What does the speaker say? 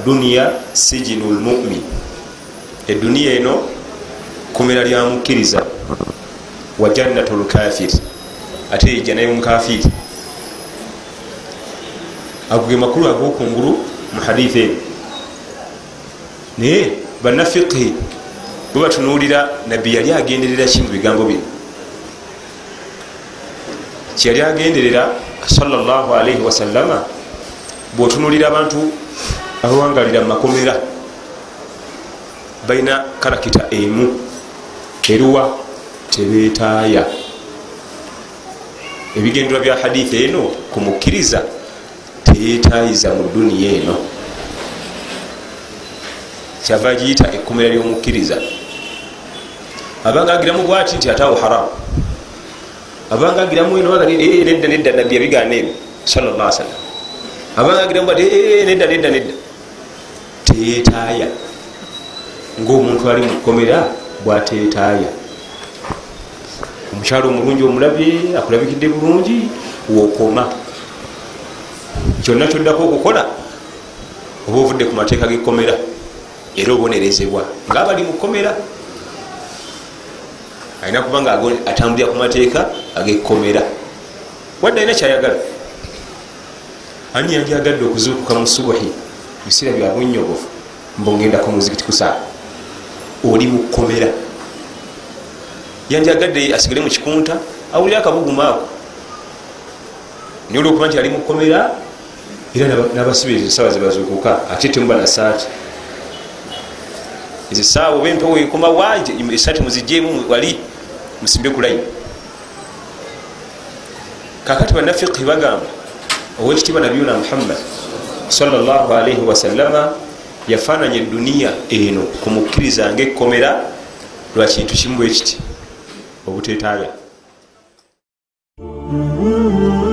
aduniya sijinu lmumin eduniya eno kumera lya mukkiriza wa jannatu lkafiri ate ejja naye omukafiri ago ge makulu agokungulu mu haditha eno. Naye bannafiqhi bwe batunuulira nabbi yali agenderera ki mu bigambo bino. Kyeyali agenderera salllahalaihi wasallama bwotunulira abantu abawangalira mumakomera balina karakita emu. Eruwa tebetaaya ebigenderwa bya haditha eno kumukkiriza teyetayiza mu duniya eno. Kyava giyita ekkomera lyomukkiriza. Abanga agiramu bwati nti ataawo haramu abanga agiramu nedda nedda nabbi yabigaana ebyo. Sallallahu sallam. Abanga agiramu bwati nedda nedda nedda teyetaaya ngaomuntu ali mu kkomera bwateetaaya. Omukyalo omulungi omulabye akulabikidde bulungi wokoma. Kyonna kyoddako okukola oba ovudde ku mateeka gekkomera era obonerezebwa ngaabali mu kkomera. Alina kuba nga atambulira ku mateeka agekkomera. Wadde alina kyayagala? Ani yandyagadde okuzuukuka mu subuhi biseera byabunyogofu mbongendako muzikiti kusaa oli mu kkomera. Yandyagadde asigale mu kikunta awulire akabuguma ako. Naye olwokuba nti ali mu kkomera era nabasibiriza esawa zebazuukuka ate temuba na saati ezo saawa oba empewo ekoma wanje esaati muzijemu wali musimbe ku layini kakati bannafiqhi bagamba owekitiibwa nabiyuna muhammad salllahalaihi wasallama yafaananya eduniya eno kumukkiriza ngaekkomera lwa kintu kimu bwe kiti obuteetaaya Mm-hmm.